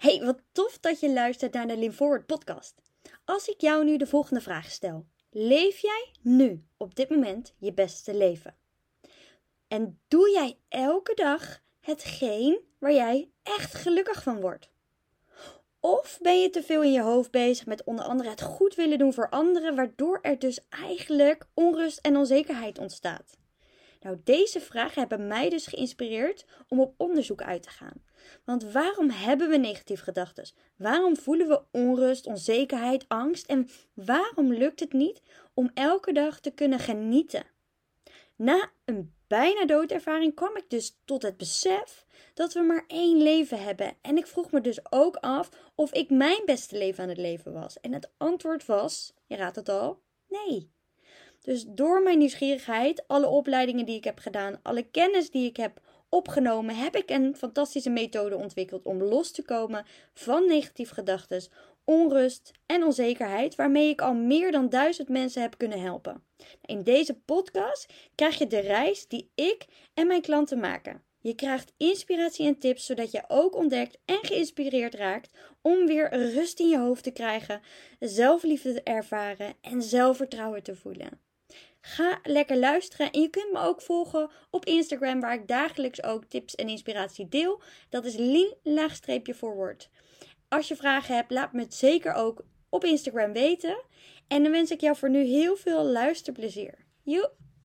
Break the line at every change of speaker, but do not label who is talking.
Hey, wat tof dat je luistert naar de Lean Forward podcast. Als ik jou nu de volgende vraag stel. Leef jij nu, op dit moment, je beste leven? En doe jij elke dag hetgeen waar jij echt gelukkig van wordt? Of ben je te veel in je hoofd bezig met onder andere het goed willen doen voor anderen, waardoor er dus eigenlijk onrust en onzekerheid ontstaat? Nou, deze vragen hebben mij dus geïnspireerd om op onderzoek uit te gaan. Want waarom hebben we negatieve gedachten? Waarom voelen we onrust, onzekerheid, angst? En waarom lukt het niet om elke dag te kunnen genieten? Na een bijna doodervaring kwam ik dus tot het besef dat we maar één leven hebben. En ik vroeg me dus ook af of ik mijn beste leven aan het leven was. En het antwoord was, je raadt het al, nee. Dus door mijn nieuwsgierigheid, alle opleidingen die ik heb gedaan, alle kennis die ik heb opgenomen, heb ik een fantastische methode ontwikkeld om los te komen van negatieve gedachten, onrust en onzekerheid, waarmee ik al meer dan duizend mensen heb kunnen helpen. In deze podcast krijg je de reis die ik en mijn klanten maken. Je krijgt inspiratie en tips zodat je ook ontdekt en geïnspireerd raakt om weer rust in je hoofd te krijgen, zelfliefde te ervaren en zelfvertrouwen te voelen. Ga lekker luisteren en je kunt me ook volgen op Instagram waar ik dagelijks ook tips en inspiratie deel. Dat is lean-forward. Als je vragen hebt, laat me het zeker ook op Instagram weten. En dan wens ik jou voor nu heel veel luisterplezier. Joe!